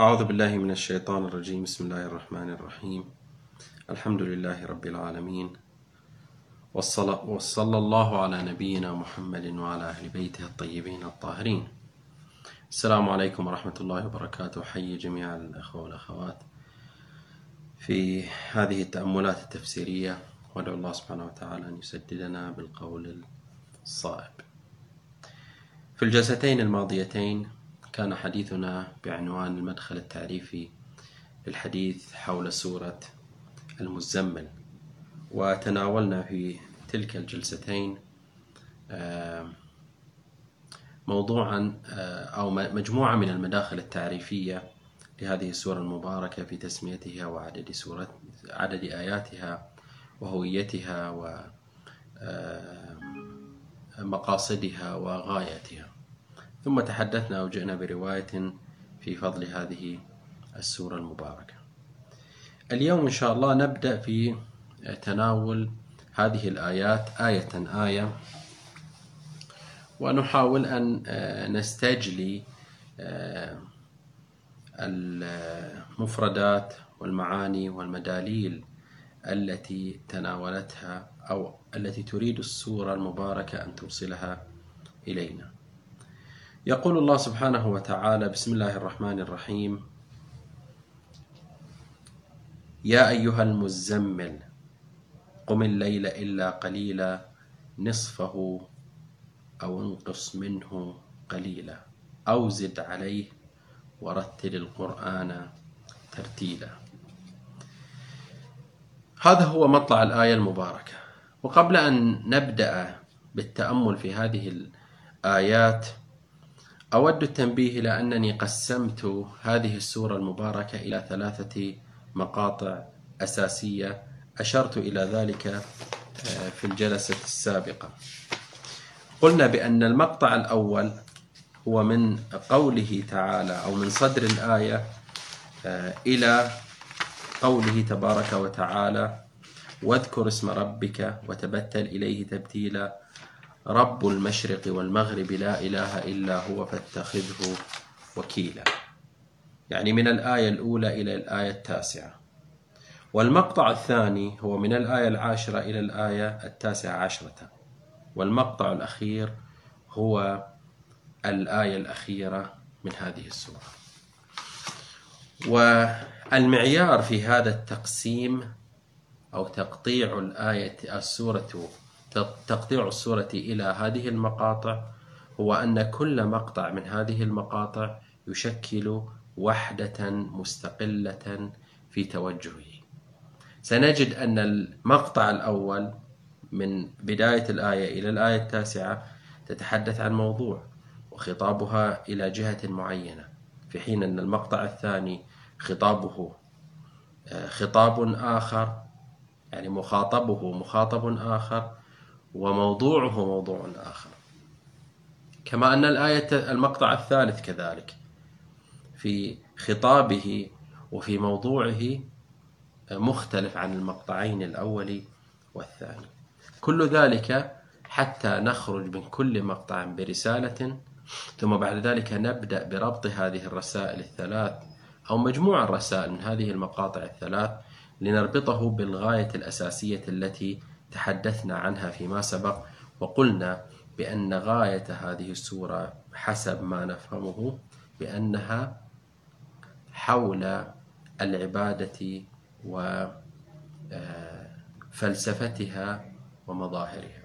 أعوذ بالله من الشيطان الرجيم. بسم الله الرحمن الرحيم. الحمد لله رب العالمين. وصلى الله على نبينا محمد وعلى أهل بيته الطيبين الطاهرين. السلام عليكم ورحمة الله وبركاته. حي جميع الأخوة والأخوات في هذه التأملات التفسيرية. وأدعو الله سبحانه وتعالى أن يسددنا بالقول الصائب. في الجلستين الماضيتين كان حديثنا بعنوان المدخل التعريفي للحديث حول سورة المزمل. وتناولنا في تلك الجلستين موضوعا أو مجموعة من المداخل التعريفية لهذه السورة المباركة في تسميتها وعدد سورة عدد آياتها وهويتها ومقاصدها وغايتها. ثم تحدثنا وجئنا برواية في فضل هذه السورة المباركة. اليوم إن شاء الله نبدأ في تناول هذه الآيات آية آية ونحاول أن نستجلي المفردات والمعاني والمداليل التي تناولتها أو التي تريد السورة المباركة أن توصلها إلينا. يقول الله سبحانه وتعالى بسم الله الرحمن الرحيم. يا أيها المزمل قم الليل إلا قليلا نصفه أو انقص منه قليلا أو زد عليه ورتل القرآن ترتيلا. هذا هو مطلع الآية المباركة. وقبل أن نبدأ بالتأمل في هذه الآيات أود التنبيه إلى أنني قسمت هذه السورة المباركة إلى ثلاثة مقاطع أساسية. أشرت إلى ذلك آه، في الجلسة السابقة. قلنا بأن المقطع الأول هو من قوله تعالى أو من صدر الآية آه، إلى قوله تبارك وتعالى واذكر اسم ربك وتبتل إليه تبتيلا رب المشرق والمغرب لا إله إلا هو فاتخذه وكيلا. يعني من الآية الأولى إلى الآية التاسعة. والمقطع الثاني هو من الآية العاشرة إلى الآية التاسعة عشرة. والمقطع الأخير هو الآية الأخيرة من هذه السورة. والمعيار في هذا التقسيم أو تقطيع الآية السورة تقطيع السورة إلى هذه المقاطع هو أن كل مقطع من هذه المقاطع يشكل وحدة مستقلة في توجهه. سنجد أن المقطع الأول من بداية الآية إلى الآية التاسعة تتحدث عن موضوع وخطابها إلى جهة معينة، في حين أن المقطع الثاني خطابه آه، خطاب آخر يعني مخاطبه مخاطب آخر وموضوعه موضوع آخر. كما أن الآية المقطع الثالث كذلك في خطابه وفي موضوعه مختلف عن المقطعين الأول والثاني. كل ذلك حتى نخرج من كل مقطع برسالة ثم بعد ذلك نبدأ بربط هذه الرسائل الثلاث أو مجموع الرسائل من هذه المقاطع الثلاث لنربطه بالغاية الأساسية التي تحدثنا عنها فيما سبق وقلنا بأن غاية هذه السورة حسب ما نفهمه بأنها حول العبادة وفلسفتها آه، ومظاهرها.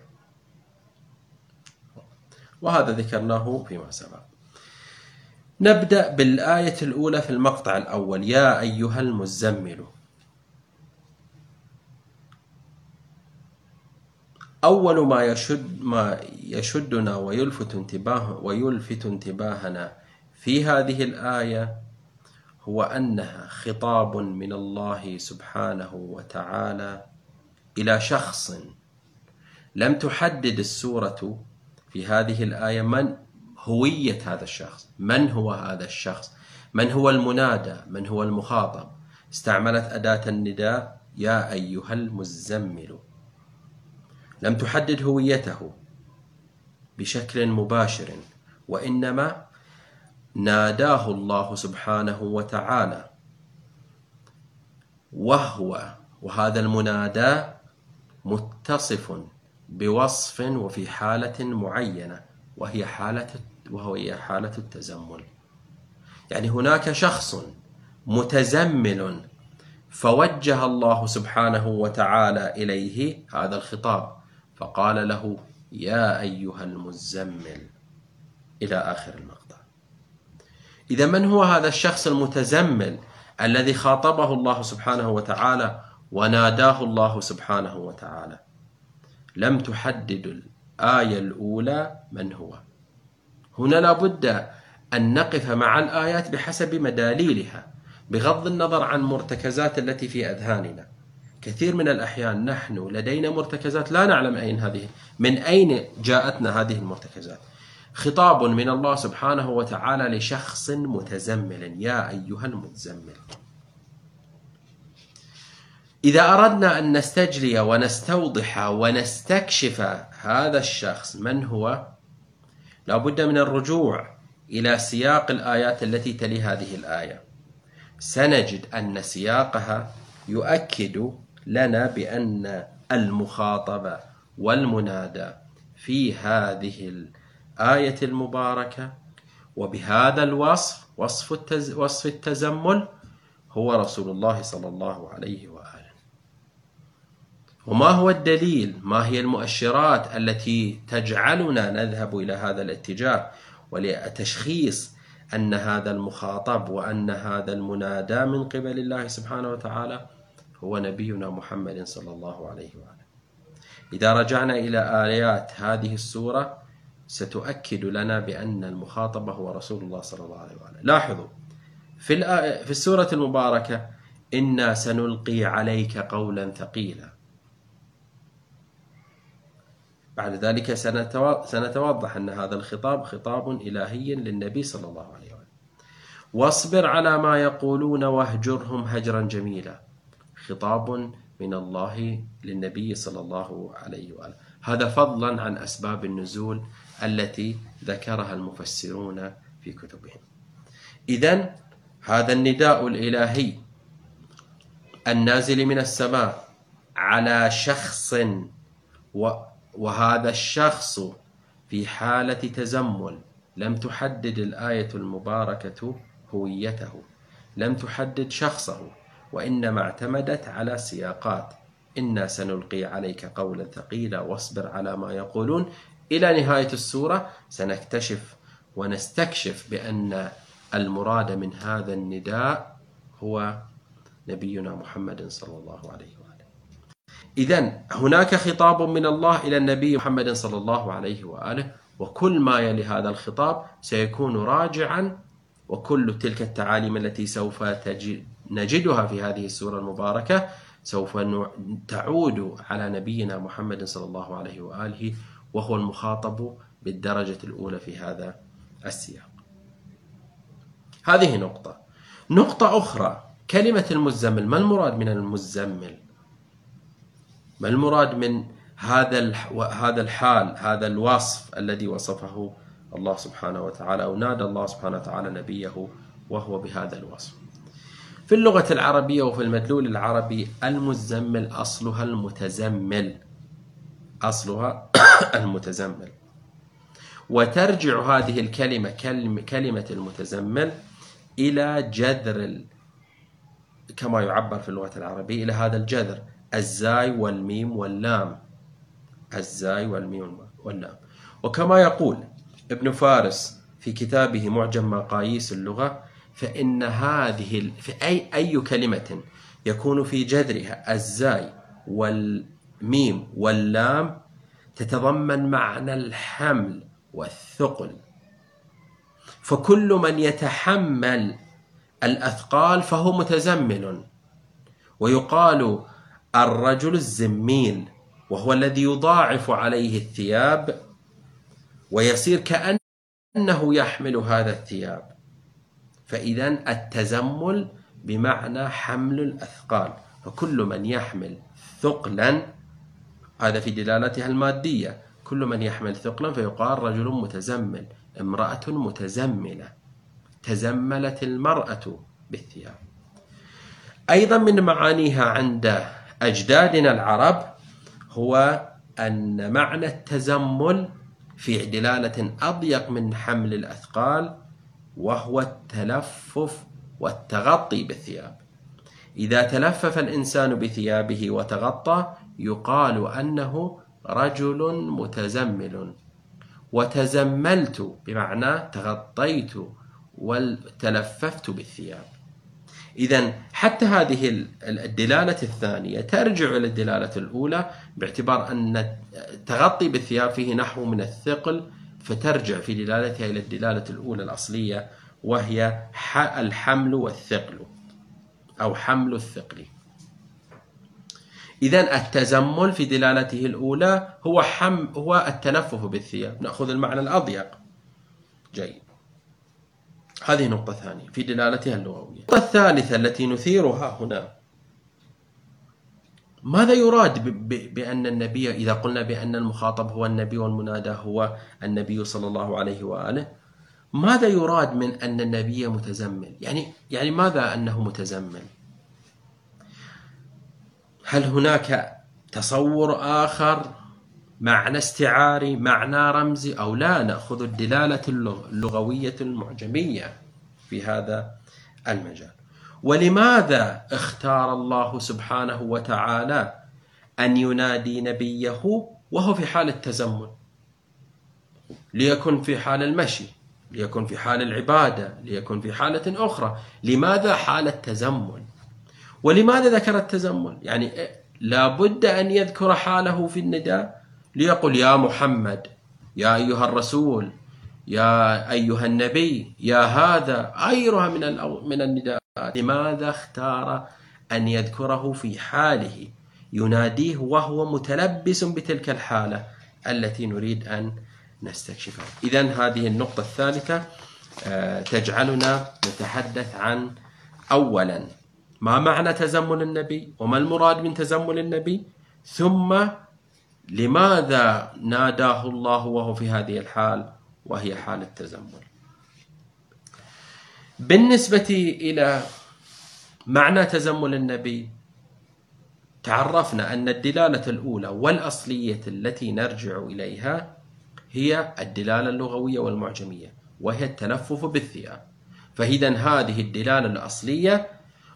وهذا ذكرناه فيما سبق. نبدأ بالآية الأولى في المقطع الأول. يا أيها المزمل أول ما يشد ما يشدنا ويلفت انتباه ويلفت انتباهنا في هذه الآية هو أنها خطاب من الله سبحانه وتعالى إلى شخص لم تحدد السورة في هذه الآية من هوية هذا الشخص من هو هذا الشخص من هو المنادى من هو المخاطب. استعملت أداة النداء يا أيها المزمل لم تحدد هويته بشكل مباشر وإنما ناداه الله سبحانه وتعالى. وهو وهذا المنادى متصف بوصف وفي حالة معينة وهي حالة وهي حالة التزمل يعني هناك شخص متزمل فوجه الله سبحانه وتعالى إليه هذا الخطاب. فقال له يا أيها المزمل إلى آخر المقطع. إذا من هو هذا الشخص المتزمل الذي خاطبه الله سبحانه وتعالى وناداه الله سبحانه وتعالى؟ لم تحدد الآية الأولى من هو. هنا لابد أن نقف مع الآيات بحسب مداليلها بغض النظر عن مرتكزات التي في أذهاننا. كثير من الأحيان نحن لدينا مرتكزات لا نعلم أين هذه من أين جاءتنا هذه المرتكزات. خطاب من الله سبحانه وتعالى لشخص متزمل يا أيها المتزمل. إذا أردنا أن نستجلي ونستوضح ونستكشف هذا الشخص من هو؟ لا بد من الرجوع إلى سياق الآيات التي تلي هذه الآية. سنجد أن سياقها يؤكد لنا بأن المخاطب والمنادى في هذه الآية المباركة وبهذا الوصف وصف, التز وصف التزمل هو رسول الله صلى الله عليه وآله. وما هو الدليل؟ ما هي المؤشرات التي تجعلنا نذهب إلى هذا الاتجاه؟ ولتشخيص أن هذا المخاطب وأن هذا المنادى من قبل الله سبحانه وتعالى هو نبينا محمد صلى الله عليه وآله. إذا رجعنا إلى آيات هذه السورة ستؤكد لنا بأن المخاطب هو رسول الله صلى الله عليه وآله. لاحظوا في, في السورة المباركة إنا سنلقي عليك قولا ثقيلا. بعد ذلك سنتوضح أن هذا الخطاب خطاب إلهي للنبي صلى الله عليه وسلم واصبر على ما يقولون واهجرهم هجرا جميلا. خطاب من الله للنبي صلى الله عليه وآله. هذا فضلا عن أسباب النزول التي ذكرها المفسرون في كتبهم. إذا هذا النداء الإلهي النازل من السماء على شخص وهذا الشخص في حالة تزمل لم تحدد الآية المباركة هويته لم تحدد شخصه. وإنما اعتمدت على سياقات. إنا سنلقي عليك قولا ثقيلا واصبر على ما يقولون. إلى نهاية السورة سنكتشف ونستكشف بأن المراد من هذا النداء هو نبينا محمد صلى الله عليه وسلم إذا هناك خطاب من الله إلى النبي محمد صلى الله عليه وآله وكل ما يلي هذا الخطاب سيكون راجعا وكل تلك التعاليم التي سوف نجدها في هذه السورة المباركة سوف تعود على نبينا محمد صلى الله عليه وآله وهو المخاطب بالدرجة الأولى في هذا السياق. هذه نقطة. نقطة أخرى كلمة المزمل ما المراد من المزمل؟ ما المراد من هذا هذا الحال هذا الوصف الذي وصفه الله سبحانه وتعالى أو نادى الله سبحانه وتعالى نبيه وهو بهذا الوصف؟ في اللغة العربية وفي المدلول العربي المزمل أصلها المتزمل. أصلها المتزمل. وترجع هذه الكلمة كلمة المتزمل إلى جذر كما يعبر في اللغة العربية إلى هذا الجذر الزاي والميم واللام. الزاي والميم واللام. وكما يقول ابن فارس في كتابه معجم مقاييس اللغة فإن هذه في أي أي كلمة يكون في جذرها الزاي والميم واللام تتضمن معنى الحمل والثقل. فكل من يتحمل الأثقال فهو متزمل ويقال الرجل الزميل وهو الذي يضاعف عليه الثياب ويصير كأنه يحمل هذا الثياب. فإذا التزمل بمعنى حمل الأثقال. فكل من يحمل ثقلا هذا في دلالتها المادية كل من يحمل ثقلا فيقال رجل متزمل امرأة متزملة تزملت المرأة بالثياب. أيضا من معانيها عند أجدادنا العرب هو أن معنى التزمل في دلالة أضيق من حمل الأثقال وهو التلفف والتغطي بالثياب. إذا تلفف الإنسان بثيابه وتغطى يقال أنه رجل متزمل. وتزملت بمعنى تغطيت وتلففت بالثياب. إذا حتى هذه الدلالة الثانية ترجع إلى الدلالة الأولى باعتبار أن التغطي بالثياب فيه نحو من الثقل فترجع في دلالتها إلى الدلالة الأولى الأصلية وهي الحمل والثقل أو حمل الثقل. إذا التزمل في دلالته الأولى هو حم هو التلفف بالثياب. نأخذ المعنى الأضيق. جيد. هذه نقطة ثانية في دلالتها اللغوية. النقطة الثالثة التي نثيرها هنا ماذا يراد بأن النبي إذا قلنا بأن المخاطب هو النبي والمنادى هو النبي صلى الله عليه وآله ماذا يراد من أن النبي متزمل يعني يعني ماذا أنه متزمل هل هناك تصور آخر معنى استعاري معنى رمزي أو لا؟ نأخذ الدلالة اللغوية المعجمية في هذا المجال. ولماذا اختار الله سبحانه وتعالى أن ينادي نبيه وهو في حال التزمل ليكن في حال المشي ليكن في حال العبادة ليكن في حالة أخرى. لماذا حال التزمل ولماذا ذكر التزمل يعني لابد أن يذكر حاله في النداء. ليقول يا محمد يا أيها الرسول يا أيها النبي يا هذا غيرها من من النداءات لماذا اختار أن يذكره في حاله؟ يناديه وهو متلبس بتلك الحالة التي نريد أن نستكشفها إذا هذه النقطة الثالثة آه، تجعلنا نتحدث عن أولا ما معنى تزمل النبي؟ وما المراد من تزمل النبي؟ ثم لماذا ناداه الله وهو في هذه الحال؟ وهي حال التزمل بالنسبة إلى معنى تزمل النبي تعرفنا أن الدلالة الأولى والأصلية التي نرجع إليها هي الدلالة اللغوية والمعجمية وهي التلفف بالثياب. فإذا هذه الدلالة الأصلية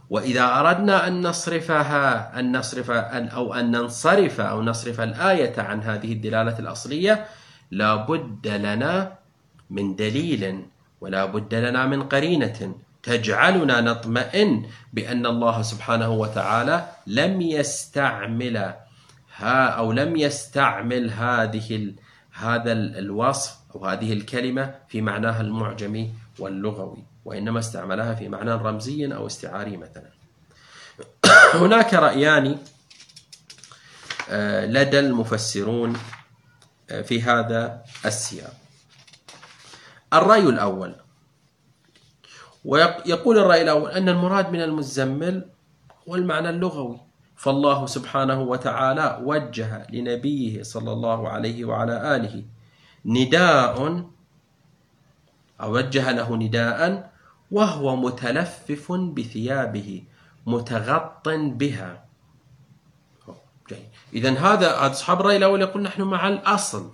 وإذا أردنا أن نصرفها أن نصرف أو أن ننصرف أو نصرف الآية عن هذه الدلالة الأصلية لا بد لنا من دليل ولا بد لنا من قرينة تجعلنا نطمئن بأن الله سبحانه وتعالى لم يستعمل ها أو لم يستعمل هذه هذا الوصف أو هذه الكلمة في معناها المعجمي واللغوي وإنما استعملها في معنى رمزي أو استعاري مثلا. هناك رأيان آه، لدى المفسرون في هذا السياق. الرأي الأول. ويقول الرأي الأول أن المراد من المزمل هو المعنى اللغوي. فالله سبحانه وتعالى وجه لنبيه صلى الله عليه وعلى آله نداء أو وجه له نداء وهو متلفف بثيابه متغط بها. إذا هذا أصحاب الرأي الأول يقول نحن مع الأصل.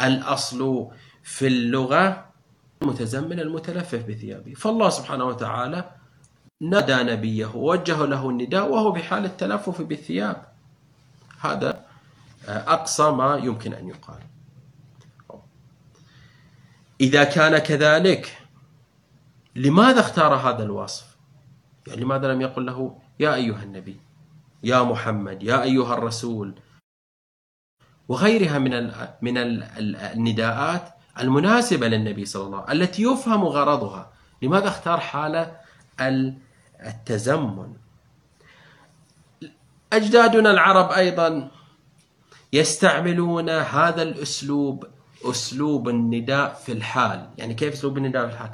الأصل في اللغة المتزمن المتلفف بثيابه. فالله سبحانه وتعالى نادى نبيه ووجه له النداء وهو بحال التلفف بالثياب. هذا أقصى ما يمكن أن يقال. إذا كان كذلك لماذا اختار هذا الوصف؟ يعني لماذا لم يقل له يا أيها النبي؟ يا محمد يا أيها الرسول. وغيرها من من النداءات المناسبة للنبي صلى الله عليه وسلم التي يفهم غرضها. لماذا اختار حالة التزمن؟ أجدادنا العرب أيضا يستعملون هذا الأسلوب أسلوب النداء في الحال. يعني كيف أسلوب النداء في الحال؟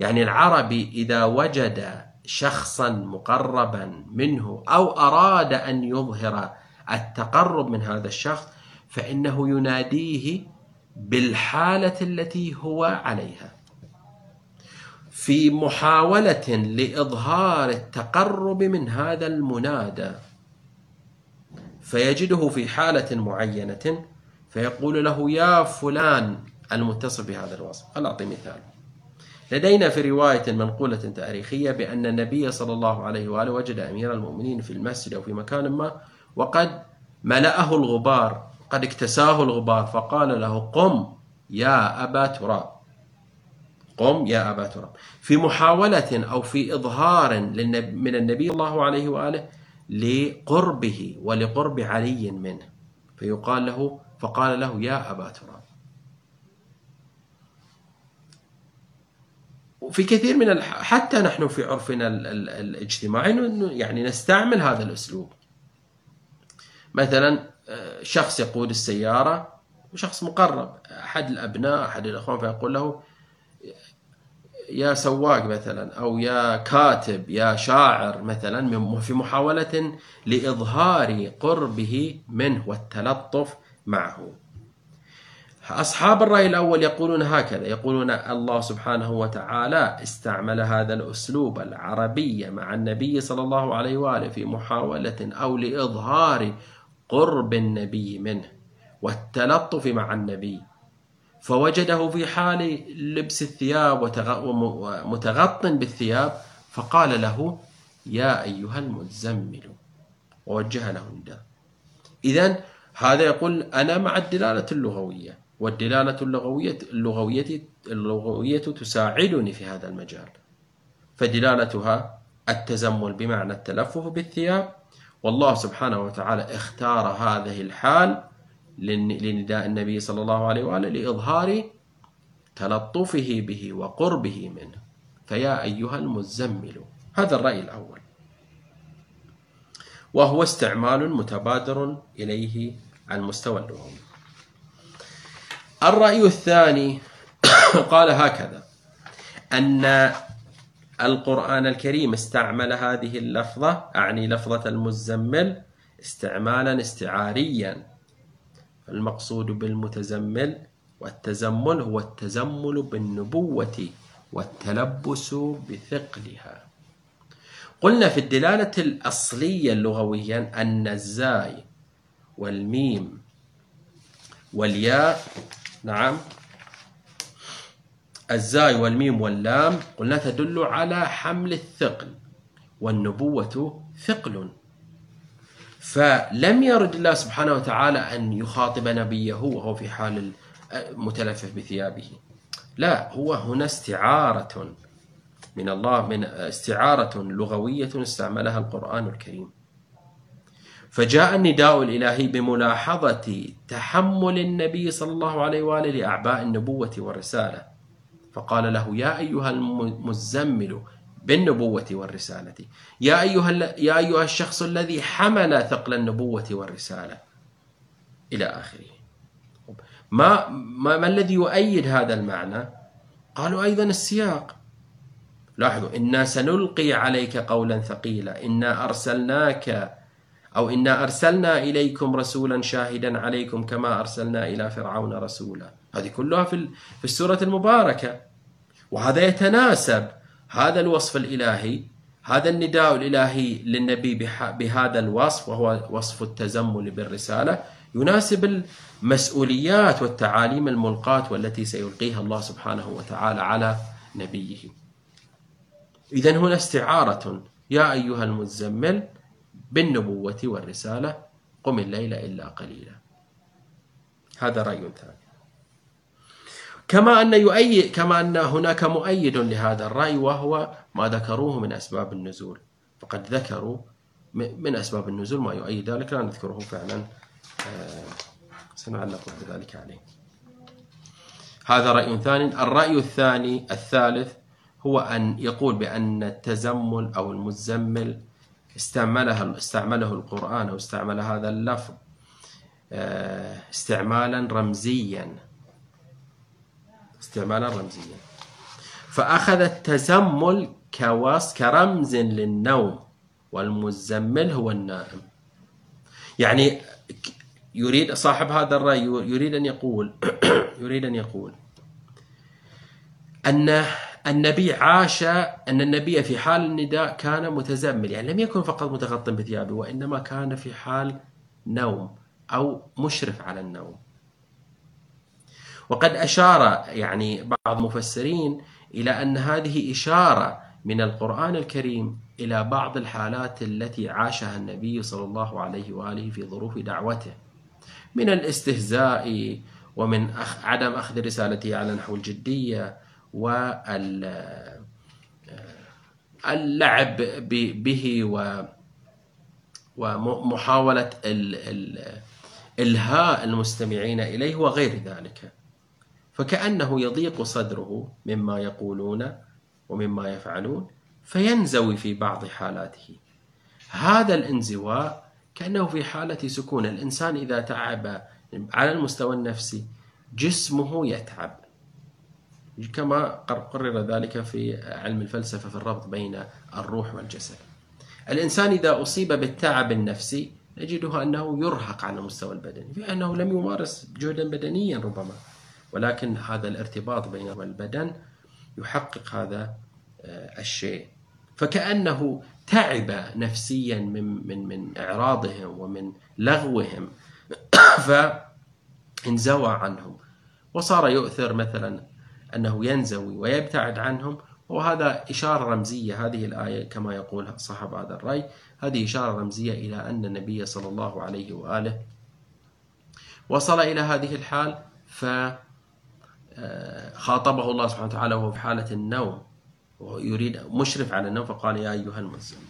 يعني العربي إذا وجد شخصا مقربا منه أو أراد أن يظهر التقرب من هذا الشخص فإنه يناديه بالحالة التي هو عليها. في محاولة لإظهار التقرب من هذا المنادى فيجده في حالة معينة فيقول له يا فلان المتصف بهذا الوصف خل أعطي مثال؟ لدينا في رواية منقولة تاريخية بأن النبي صلى الله عليه وآله وجد أمير المؤمنين في المسجد أو في مكان ما وقد ملأه الغبار قد اكتساه الغبار فقال له قم يا أبا تراب. قم يا أبا تراب. في محاولة أو في إظهار من النبي صلى الله عليه وآله لقربه ولقرب علي منه فيقال له فقال له يا أبا تراب. وفي كثير من. حتى نحن في عرفنا الاجتماعي يعني نستعمل هذا الأسلوب مثلا آه، شخص يقود السيارة وشخص مقرب أحد الأبناء أحد الأخوان فيقول له يا سواق مثلا أو يا كاتب يا شاعر مثلا في محاولة لإظهار قربه منه والتلطف معه أصحاب الرأي الأول يقولون هكذا يقولون الله سبحانه وتعالى استعمل هذا الأسلوب العربي مع النبي صلى الله عليه وآله في محاولة أو لإظهار قرب النبي منه والتلطف مع النبي. فوجده في حال لبس الثياب ومتغط بالثياب فقال له يا أيها المزمل ووجه له النداء. إذا هذا يقول أنا مع الدلالة اللغوية. والدلالة اللغوية اللغوية اللغوية تساعدني في هذا المجال. فدلالتها التزمل بمعنى التلفف بالثياب والله سبحانه وتعالى اختار هذه الحال لنداء النبي صلى الله عليه وآله لإظهار تلطفه به وقربه منه. فيا أيها المزمل هذا الرأي الأول. وهو استعمال متبادر إليه على المستوى اللغوي. الرأي الثاني قال هكذا أن القرآن الكريم استعمل هذه اللفظة أعني لفظة المزمل استعمالا استعاريا. المقصود بالمتزمل والتزمل هو التزمل بالنبوة والتلبس بثقلها. قلنا في الدلالة الأصلية اللغويا أن الزاي والميم والياء نعم. الزاي والميم واللام قلنا تدل على حمل الثقل والنبوة ثقل. فلم يرد الله سبحانه وتعالى أن يخاطب نبيه وهو في حال متلفف بثيابه. لا هو هنا استعارة من الله من استعارة لغوية استعملها القرآن الكريم. فجاء النداء الإلهي بملاحظة تحمل النبي صلى الله عليه وآله لأعباء النبوة والرسالة. فقال له يا أيها المزمل بالنبوة والرسالة يا أيها, يا أيها الشخص الذي حمل ثقل النبوة والرسالة إلى آخره. ما, ما, ما الذي يؤيد هذا المعنى؟ قالوا أيضا السياق. لاحظوا إنا سنلقي عليك قولا ثقيلا إنا أرسلناك أو إنا أرسلنا إليكم رسولا شاهدا عليكم كما أرسلنا إلى فرعون رسولا. هذه كلها في في السورة المباركة. وهذا يتناسب. هذا الوصف الإلهي هذا النداء الإلهي للنبي بهذا الوصف وهو وصف التزمل بالرسالة يناسب المسؤوليات والتعاليم الملقاة والتي سيلقيها الله سبحانه وتعالى على نبيه. إذا هنا استعارة. يا أيها المزمل بالنبوة والرسالة قم الليل إلا قليلا. هذا رأي ثاني. كما أن يؤيد كما أن هناك مؤيد لهذا الرأي وهو ما ذكروه من أسباب النزول. فقد ذكروا من أسباب النزول ما يؤيد ذلك لا نذكره فعلا. آه، سنعلق بذلك عليه. هذا رأي ثاني. الرأي الثاني الثالث هو أن يقول بأن التزمل أو المزمل استعملها استعمله القرآن أو استعمل هذا اللفظ آه، استعمالا رمزيا. استعمالا رمزيا. فأخذ التزمل كوص كرمز للنوم والمزمل هو النائم. يعني يريد صاحب هذا الرأي يريد أن يقول يريد أن يقول أن النبي عاش أن النبي في حال النداء كان متزمل يعني لم يكن فقط متغطى بثيابه وإنما كان في حال نوم أو مشرف على النوم. وقد أشار يعني بعض المفسرين إلى أن هذه إشارة من القرآن الكريم إلى بعض الحالات التي عاشها النبي صلى الله عليه وآله في ظروف دعوته من الاستهزاء ومن عدم أخذ رسالته على نحو الجدية واللعب به ومحاولة إلهاء المستمعين إليه وغير ذلك. فكأنه يضيق صدره مما يقولون ومما يفعلون فينزوي في بعض حالاته. هذا الانزواء كأنه في حالة سكون. الإنسان إذا تعب على المستوى النفسي جسمه يتعب. كما قرر ذلك في علم الفلسفة في الربط بين الروح والجسد. الإنسان إذا أصيب بالتعب النفسي نجده أنه يرهق على المستوى البدني في أنه لم يمارس جهدا بدنيا ربما ولكن هذا الارتباط بين والبدن يحقق هذا آه، الشيء. فكأنه تعب نفسيا من من من إعراضهم ومن لغوهم فانزوى عنهم. وصار يؤثر مثلا أنه ينزوي ويبتعد عنهم وهذا إشارة رمزية هذه الآية كما يقول صاحب هذا الرأي هذه إشارة رمزية إلى أن النبي صلى الله عليه وآله وصل إلى هذه الحال ف آه، الله سبحانه وتعالى وهو في حالة النوم ويريد مشرف على النوم فقال يا أيها المزمل.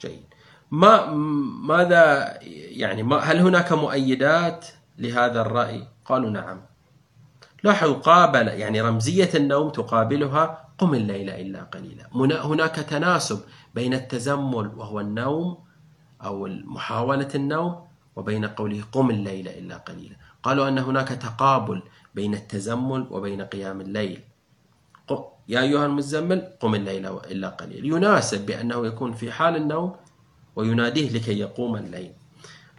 جيد. ما ماذا يعني ما هل هناك مؤيدات لهذا الرأي؟ قالوا نعم. لاحظوا قابل يعني رمزية النوم تقابلها قم الليل إلا قليلا. هناك تناسب بين التزمل وهو النوم أو محاولة النوم وبين قوله قم الليل إلا قليلا. قالوا أن هناك تقابل بين التزمل وبين قيام الليل. يا أيها المزمل قم الليل إلا قليل يناسب بأنه يكون في حال النوم ويناديه لكي يقوم الليل.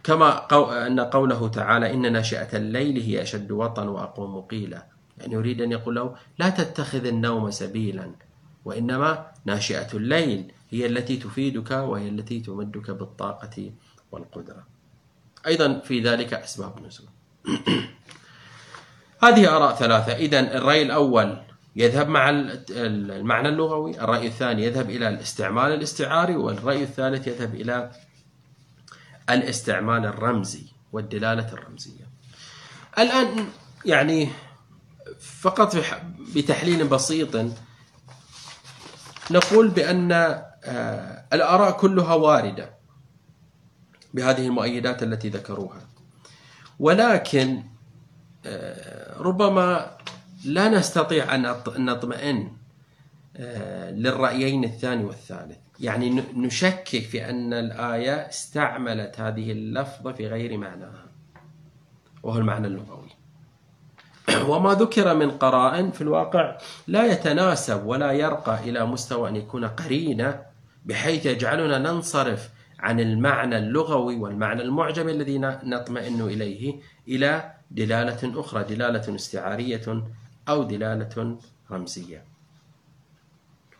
كما أن قوله تعالى إن ناشئة الليل هي أشد وطن وأقوم قيلا. يعني يريد أن يقول له لا تتخذ النوم سبيلا وإنما ناشئة الليل هي التي تفيدك وهي التي تمدك بالطاقة والقدرة. أيضا في ذلك أسباب نزول. هذه آراء ثلاثة. إذا الرأي الأول يذهب مع المعنى اللغوي. الرأي الثاني يذهب إلى الاستعمال الاستعاري والرأي الثالث يذهب إلى الاستعمال الرمزي والدلالة الرمزية. الآن يعني فقط بتحليل بسيط نقول بأن آه، الآراء كلها واردة بهذه المؤيدات التي ذكروها. ولكن آه، ربما لا نستطيع أن نطمئن آه، للرأيين الثاني والثالث. يعني نشكك في أن الآية استعملت هذه اللفظة في غير معناها. وهو المعنى اللغوي. وما ذكر من قرائن في الواقع لا يتناسب ولا يرقى إلى مستوى أن يكون قرينة بحيث يجعلنا ننصرف عن المعنى اللغوي والمعنى المعجم الذي نطمئن إليه إلى دلالة أخرى دلالة استعارية أو دلالة رمزية.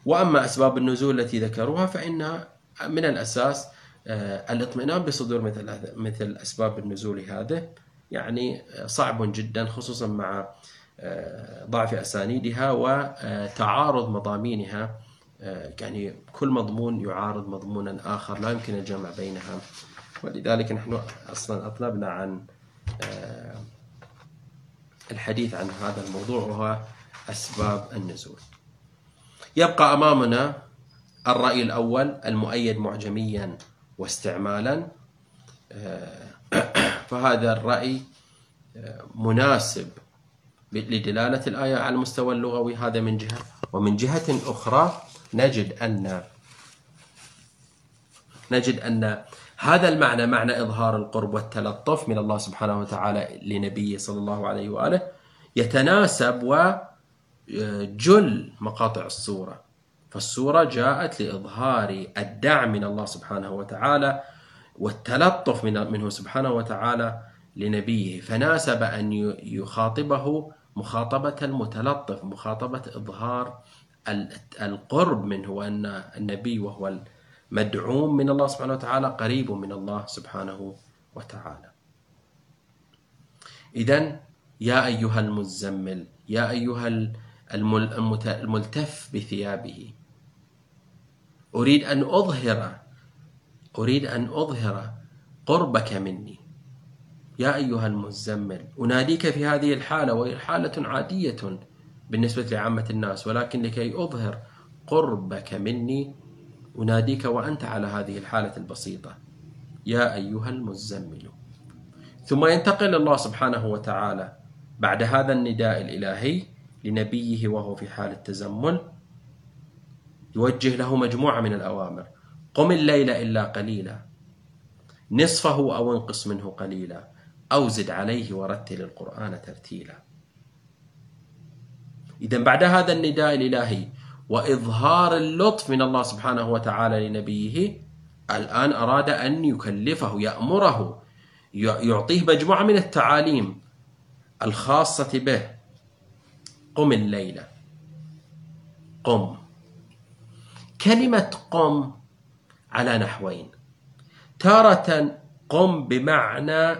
وأما أسباب النزول التي ذكروها فإنها من الأساس آه، الاطمئنان بصدور مثل مثل أسباب النزول هذه. يعني آه، صعب جدا خصوصا مع آه، ضعف أسانيدها وتعارض مضامينها. يعني كل مضمون يعارض مضمونا آخر لا يمكن الجمع بينها. ولذلك نحن أصلا أطلبنا عن الحديث عن هذا الموضوع وهو أسباب النزول. يبقى أمامنا الرأي الأول المؤيد معجميا واستعمالا. آه، فهذا الرأي آه، مناسب لدلالة الآية على المستوى اللغوي. هذا من جهة. ومن جهة أخرى نجد أن نجد أن هذا المعنى معنى إظهار القرب والتلطف من الله سبحانه وتعالى لنبيه صلى الله عليه وآله يتناسب وجل مقاطع الصورة فالسورة جاءت لإظهار الدعم من الله سبحانه وتعالى والتلطف من منه سبحانه وتعالى لنبيه. فناسب أن يخاطبه مخاطبة المتلطف مخاطبة إظهار القرب منه وأن النبي وهو المدعوم من الله سبحانه وتعالى قريب من الله سبحانه وتعالى. إذا يا أيها المزمل يا أيها الملتف بثيابه. أريد أن أظهر أريد أن أظهر قربك مني. يا أيها المزمل أناديك في هذه الحالة وهي حالة عادية بالنسبة لعامة الناس ولكن لكي أظهر قربك مني أناديك وأنت على هذه الحالة البسيطة. يا أيها المزمل. ثم ينتقل الله سبحانه وتعالى بعد هذا النداء الإلهي لنبيه وهو في حال التزمل يوجه له مجموعة من الأوامر. قم الليل إلا قليلا. نصفه أو انقص منه قليلا. أو زد عليه ورتل القرآن ترتيلا. إذا بعد هذا النداء الإلهي وإظهار اللطف من الله سبحانه وتعالى لنبيه الآن أراد أن يكلفه يأمره يعطيه مجموعة من التعاليم الخاصة به. قم الليلة. قم. كلمة قم على نحوين. تارة قم بمعنى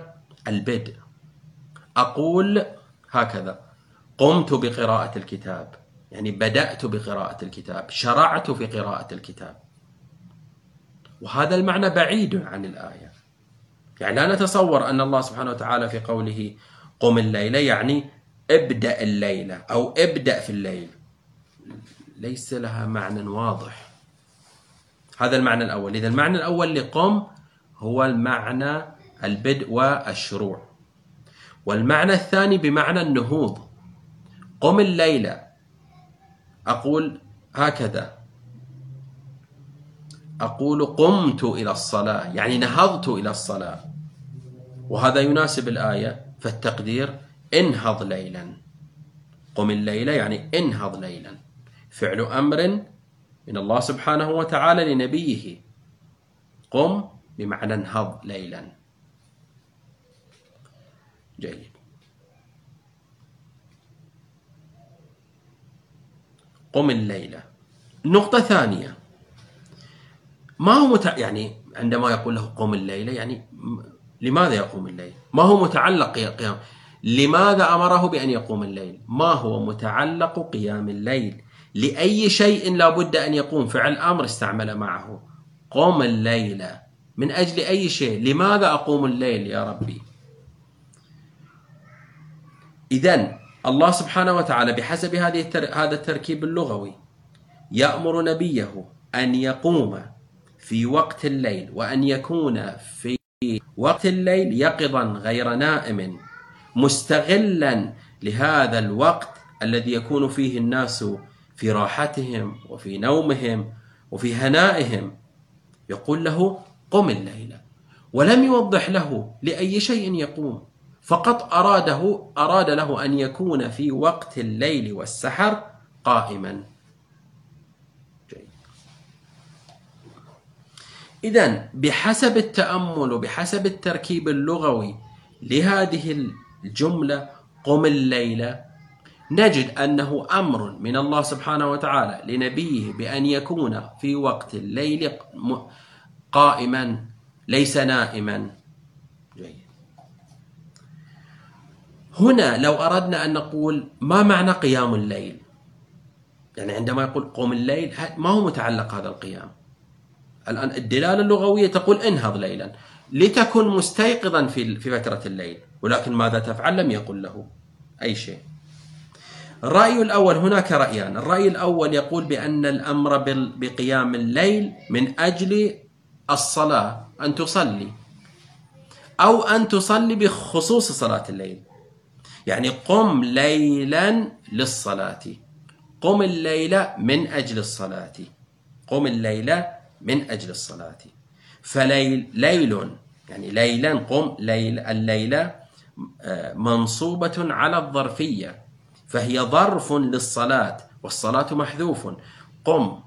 البدء. أقول هكذا. قمت بقراءة الكتاب. يعني بدأت بقراءة الكتاب. شرعت في قراءة الكتاب. وهذا المعنى بعيد عن الآية. يعني لا نتصور أن الله سبحانه وتعالى في قوله قم الليلة يعني ابدأ الليلة أو ابدأ في الليل. ليس لها معنى واضح. هذا المعنى الأول. إذا المعنى الأول لقم هو المعنى البدء والشروع. والمعنى الثاني بمعنى النهوض. قم الليلة أقول هكذا. أقول قمت إلى الصلاة يعني نهضت إلى الصلاة. وهذا يناسب الآية فالتقدير انهض ليلا. قم الليلة يعني انهض ليلا. فعل أمر من الله سبحانه وتعالى لنبيه. قم بمعنى انهض ليلا. جيد. قم الليلة نقطة ثانية. ما هو متع... يعني عندما يقول له قم الليلة يعني لماذا يقوم الليل؟ ما هو متعلق قيام لماذا أمره بأن يقوم الليل؟ ما هو متعلق قيام الليل؟ لأي شيء لا بد أن يقوم فعل أمر استعمل معه. قم الليل. من أجل أي شيء؟ لماذا أقوم الليل يا ربي؟ إذا الله سبحانه وتعالى بحسب هذه هذا التركيب اللغوي يأمر نبيه أن يقوم في وقت الليل وأن يكون في وقت الليل يقظا غير نائم. مستغلا لهذا الوقت الذي يكون فيه الناس في راحتهم وفي نومهم وفي هنائهم. يقول له قم الليل ولم يوضح له لأي شيء يقوم فقط أراده أراد له أن يكون في وقت الليل والسحر قائما. إذا بحسب التأمل وبحسب التركيب اللغوي لهذه الجملة قم الليل. نجد أنه أمر من الله سبحانه وتعالى لنبيه بأن يكون في وقت الليل قائما ليس نائما. جيد. هنا لو أردنا أن نقول ما معنى قيام الليل؟ يعني عندما يقول قم الليل ما هو متعلق هذا القيام؟ الآن الدلالة اللغوية تقول انهض ليلا. لتكن مستيقظا في في فترة الليل. ولكن ماذا تفعل؟ لم يقل له أي شيء. الرأي الأول هناك رأيان. الرأي الأول يقول بأن الأمر بقيام الليل من أجل الصلاة أن تصلي أو أن تصلي بخصوص صلاة الليل. يعني قم ليلا للصلاة. قم الليل من أجل الصلاة. قم الليل من أجل الصلاة. فليل ليل يعني ليلا قم ليل الليلة آه، منصوبة على الظرفية فهي ظرف للصلاة والصلاة محذوف. قم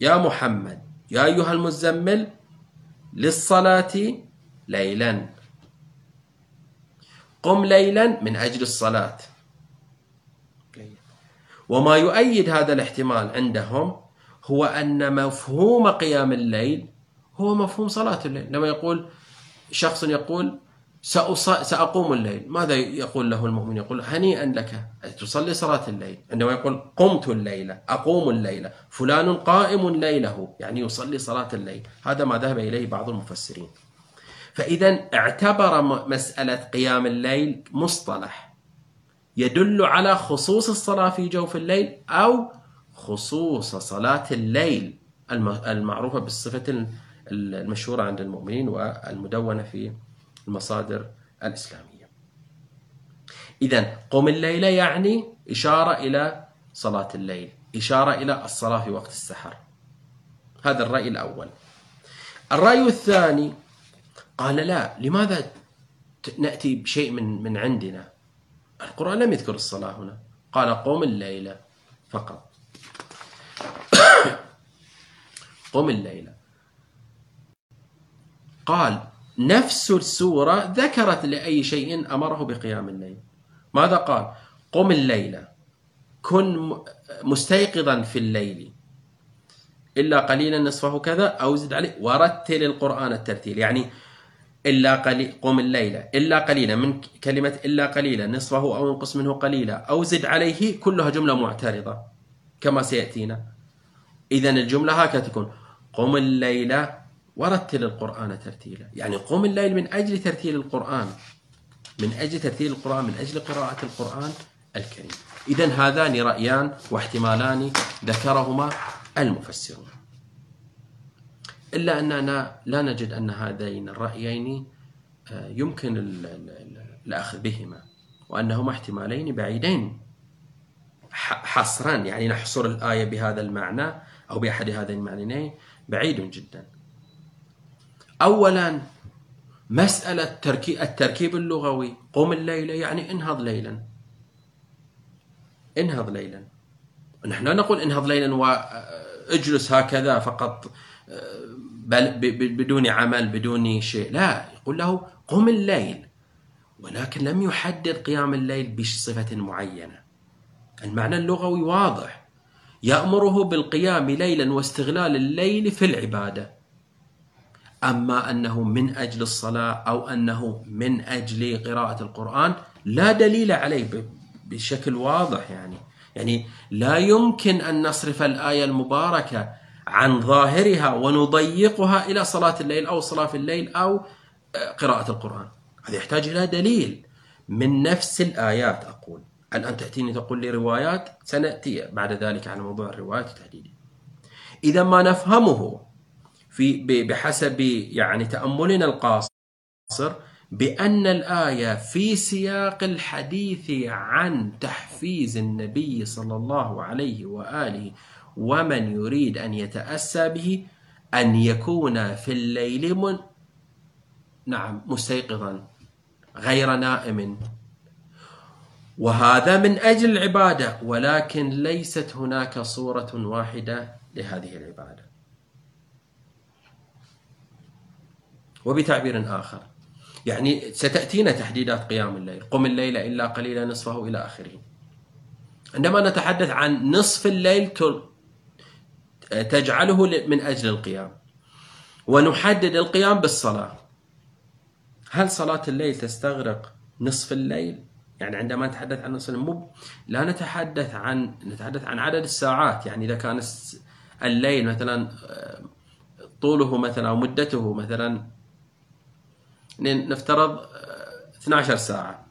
يا محمد يا أيها المزمل للصلاة ليلا. قم ليلا من أجل الصلاة. وما يؤيد هذا الاحتمال عندهم هو أن مفهوم قيام الليل هو مفهوم صلاة الليل. لما يقول شخص يقول سأقوم الليل ماذا يقول له المؤمن؟ يقول هنيئا لك تصلي صلاة الليل. عندما يقول قمت الليلة أقوم الليلة فلان قائم ليله يعني يصلي صلاة الليل. هذا ما ذهب إليه بعض المفسرين. فإذا اعتبر مسألة قيام الليل مصطلح. يدل على خصوص الصلاة في جوف الليل أو خصوص صلاة الليل المعروفة بالصفة المشهورة عند المؤمنين والمدونة في المصادر الإسلامية. إذا قم الليل يعني إشارة إلى صلاة الليل إشارة إلى الصلاة في وقت السحر. هذا الرأي الأول. الرأي الثاني قال لا لماذا نأتي بشيء من من عندنا؟ القرآن لم يذكر الصلاة هنا. قال قم الليلة فقط. قم الليلة قال نفس السورة ذكرت لأي شيء أمره بقيام الليل. ماذا قال؟ قم الليلة كن مستيقظا في الليل. إلا قليلا نصفه كذا أو زد عليه. ورتل القرآن الترتيل. يعني إلا قليل قم الليلة إلا قليلا. من كلمة إلا قليلا. نصفه أو انقص منه قليلا. أو زد عليه. كلها جملة معترضة. كما سيأتينا. إذا الجملة هكذا تكون. قم الليلة ورتل القرآن ترتيلا. يعني قم الليل من أجل ترتيل القرآن. من أجل ترتيل القرآن من أجل قراءة القرآن الكريم. إذا هذان رأيان واحتمالان ذكرهما المفسرون. إلا أننا لا نجد أن هذين الرأيين آه، يمكن الأخذ بهما وأنهما احتمالين بعيدين حصرا. يعني نحصر الآية بهذا المعنى أو بأحد هذين المعنيين بعيد جدا. أولا مسألة التركيب اللغوي. قم الليل يعني انهض ليلا. انهض ليلا. نحن لا نقول انهض ليلا واجلس هكذا فقط بدون عمل بدون شيء. لا يقول له قم الليل. ولكن لم يحدد قيام الليل بصفة معينة. المعنى اللغوي واضح. يأمره بالقيام ليلا واستغلال الليل في العبادة. أما أنه من أجل الصلاة أو أنه من أجل قراءة القرآن لا دليل عليه بشكل واضح يعني. يعني لا يمكن أن نصرف الآية المباركة عن ظاهرها ونضيقها إلى صلاة الليل أو صلاة في الليل أو آه، قراءة القرآن. هذا يحتاج إلى دليل. من نفس الآيات أقول. الآن تأتيني تقول لي روايات سنأتي بعد ذلك على موضوع الروايات تحديدا. إذا ما نفهمه في بحسب يعني تأملنا القاصر بأن الآية في سياق الحديث عن تحفيز النبي صلى الله عليه وآله ومن يريد أن يتأسى به أن يكون في الليل من نعم مستيقظا غير نائم. وهذا من أجل العبادة ولكن ليست هناك صورة واحدة لهذه العبادة. وبتعبير آخر. يعني ستأتينا تحديدات قيام الليل. قم الليل إلا قليلا نصفه إلى آخره. عندما نتحدث عن نصف الليل تجعله من أجل القيام. ونحدد القيام بالصلاة. هل صلاة الليل تستغرق نصف الليل؟ يعني عندما نتحدث عن نصف الليل لا نتحدث عن نتحدث عن عدد الساعات. يعني إذا كان الليل مثلا طوله مثلا أو مدته مثلا نفترض 12 ساعة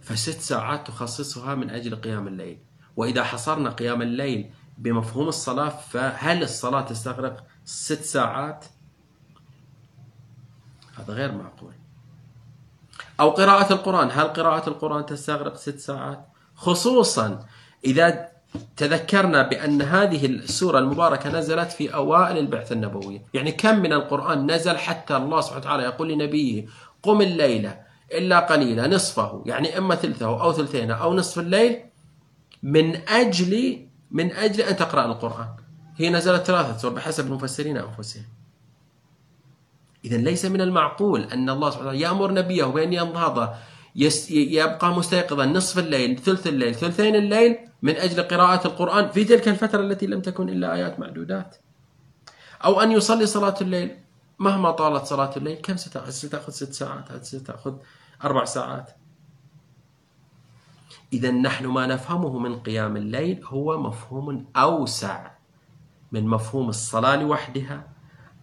فست ساعات تخصصها من أجل قيام الليل وإذا حصرنا قيام الليل بمفهوم الصلاة فهل الصلاة تستغرق ست ساعات؟ هذا غير معقول أو قراءة القرآن هل قراءة القرآن تستغرق ست ساعات؟ خصوصا إذا تذكرنا بأن هذه السورة المباركة نزلت في أوائل البعثة النبوية يعني كم من القرآن نزل حتى الله سبحانه وتعالى يقول لنبيه قم الليلة إلا قليلا نصفه يعني إما ثلثه أو ثلثينه أو نصف الليل من أجل من أجل أن تقرأ القرآن. هي نزلت ثلاثة سور بحسب المفسرين أنفسهم. إذا ليس من المعقول أن الله سبحانه وتعالى يأمر نبيه بأن ينهض يبقى مستيقظا نصف الليل ثلث الليل ثلثين الليل من أجل قراءة القرآن في تلك الفترة التي لم تكن إلا آيات معدودات. أو أن يصلي صلاة الليل. مهما طالت صلاة الليل كم ستأخذ؟ ستأخذ ست ساعات ستأخذ أربع ساعات. إذا نحن ما نفهمه من قيام الليل هو مفهوم أوسع من مفهوم الصلاة لوحدها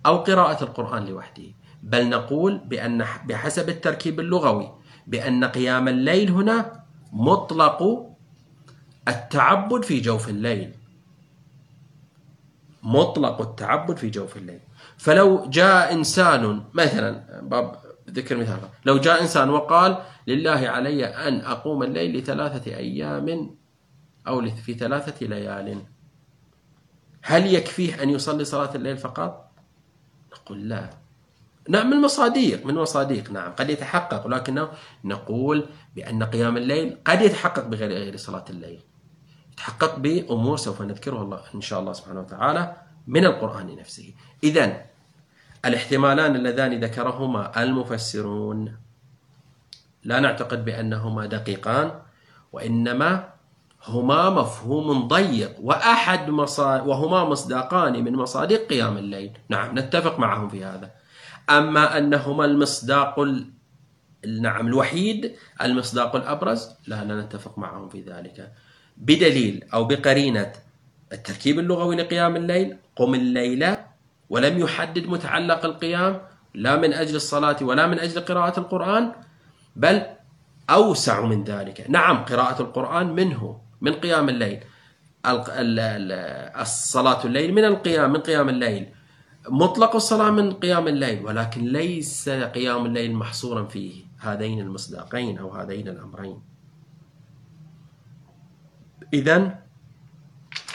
أو قراءة القرآن لوحده. بل نقول بأن بحسب التركيب اللغوي بأن قيام الليل هنا مطلق التعبد في جوف الليل. مطلق التعبد في جوف الليل. فلو جاء إنسان مثلا باب ذكر مثال. لو جاء إنسان وقال لله علي أن أقوم الليل لثلاثة أيام أو في ثلاثة ليال. هل يكفيه أن يصلي صلاة الليل فقط؟ نقول لا. نعم من مصاديق من مصاديق نعم قد يتحقق ولكنه نقول بأن قيام الليل قد يتحقق بغير غير صلاة الليل. يتحقق بأمور سوف نذكرها الله إن شاء الله سبحانه وتعالى من القرآن نفسه. إذا الاحتمالان اللذان ذكرهما المفسرون. لا نعتقد بأنهما دقيقان وإنما هما مفهوم ضيق وأحد مصا... وهما مصداقان من مصادق قيام الليل. نعم نتفق معهم في هذا. أما أنهما المصداق ال... نعم الوحيد المصداق الأبرز لا لا نتفق معهم في ذلك. بدليل أو بقرينة التركيب اللغوي لقيام الليل قم الليل ولم يحدد متعلق القيام لا من أجل الصلاة ولا من أجل قراءة القرآن بل أوسع من ذلك. نعم قراءة القرآن منه من قيام الليل. الصلاة الليل من القيام من قيام الليل. مطلق الصلاة من قيام الليل ولكن ليس قيام الليل محصورا في هذين المصداقين أو هذين الأمرين. إذا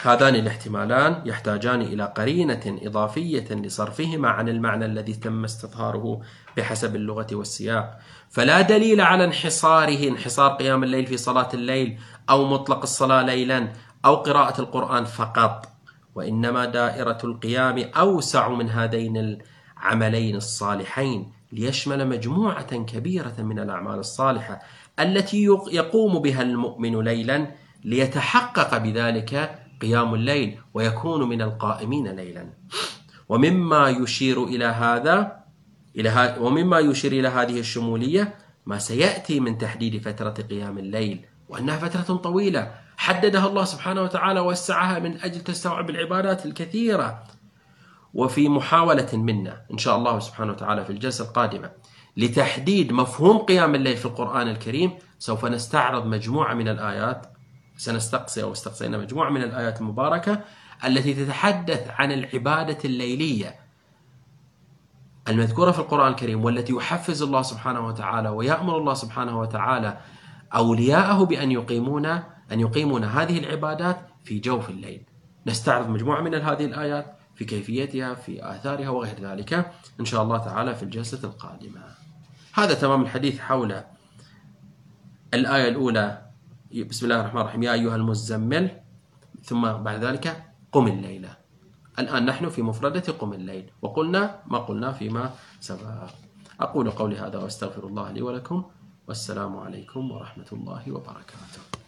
هذان الاحتمالان يحتاجان إلى قرينة إضافية لصرفهما عن المعنى الذي تم استظهاره بحسب اللغة والسياق. فلا دليل على انحصاره انحصار قيام الليل في صلاة الليل أو مطلق الصلاة ليلا أو قراءة القرآن فقط وإنما دائرة القيام أوسع من هذين العملين الصالحين ليشمل مجموعة كبيرة من الأعمال الصالحة التي يقوم بها المؤمن ليلا ليتحقق بذلك قيام الليل ويكون من القائمين ليلا. ومما يشير إلى هذا إلى ومما يشير إلى هذه الشمولية ما سيأتي من تحديد فترة قيام الليل وأنها فترة طويلة. حددها الله سبحانه وتعالى ووسعها من أجل تستوعب العبادات الكثيرة. وفي محاولة منا إن شاء الله سبحانه وتعالى في الجلسة القادمة لتحديد مفهوم قيام الليل في القرآن الكريم سوف نستعرض مجموعة من الآيات سنستقصي أو استقصينا مجموعة من الآيات المباركة التي تتحدث عن العبادة الليلية المذكورة في القرآن الكريم والتي يحفز الله سبحانه وتعالى ويأمر الله سبحانه وتعالى أولياءه بأن يقيمون أن يقيمون هذه العبادات في جوف الليل. نستعرض مجموعة من هذه الآيات في كيفيتها في آثارها وغير ذلك إن شاء الله تعالى في الجلسة القادمة. هذا تمام الحديث حول الآية الأولى بسم الله الرحمن الرحيم. يا أيها المزمل. ثم بعد ذلك قم الليل. الآن نحن في مفردة قم الليل. وقلنا ما قلنا فيما سبق. أقول قولي هذا وأستغفر الله لي ولكم. والسلام عليكم ورحمة الله وبركاته.